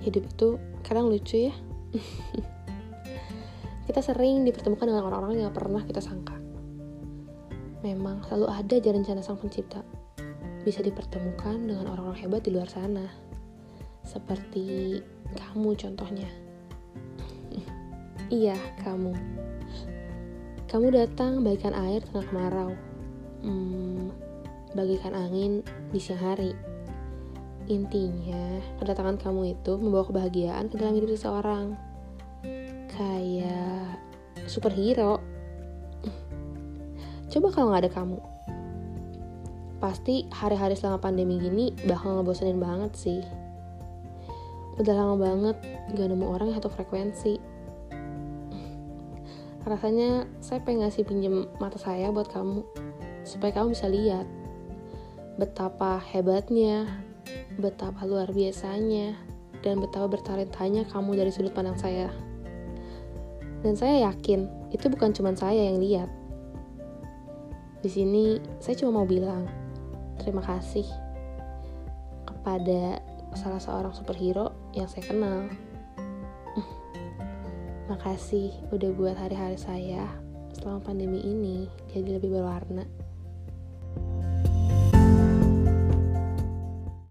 hidup itu kadang lucu ya. kita sering dipertemukan dengan orang-orang yang pernah kita sangka. Memang selalu ada jalan rencana sang pencipta. Bisa dipertemukan dengan orang-orang hebat di luar sana. Seperti kamu contohnya. iya, kamu. Kamu datang bagikan air tengah kemarau. Hmm, bagikan angin di siang hari. Intinya, kedatangan kamu itu membawa kebahagiaan ke dalam hidup seseorang. Kayak superhero. Coba kalau nggak ada kamu, pasti hari-hari selama pandemi gini bakal ngebosenin banget sih. Udah lama banget gak nemu orang yang satu frekuensi. Rasanya saya pengen ngasih pinjem mata saya buat kamu, supaya kamu bisa lihat betapa hebatnya, betapa luar biasanya, dan betapa bertalentanya kamu dari sudut pandang saya. Dan saya yakin itu bukan cuma saya yang lihat, di sini saya cuma mau bilang terima kasih kepada salah seorang superhero yang saya kenal. Makasih udah buat hari-hari saya selama pandemi ini jadi lebih berwarna.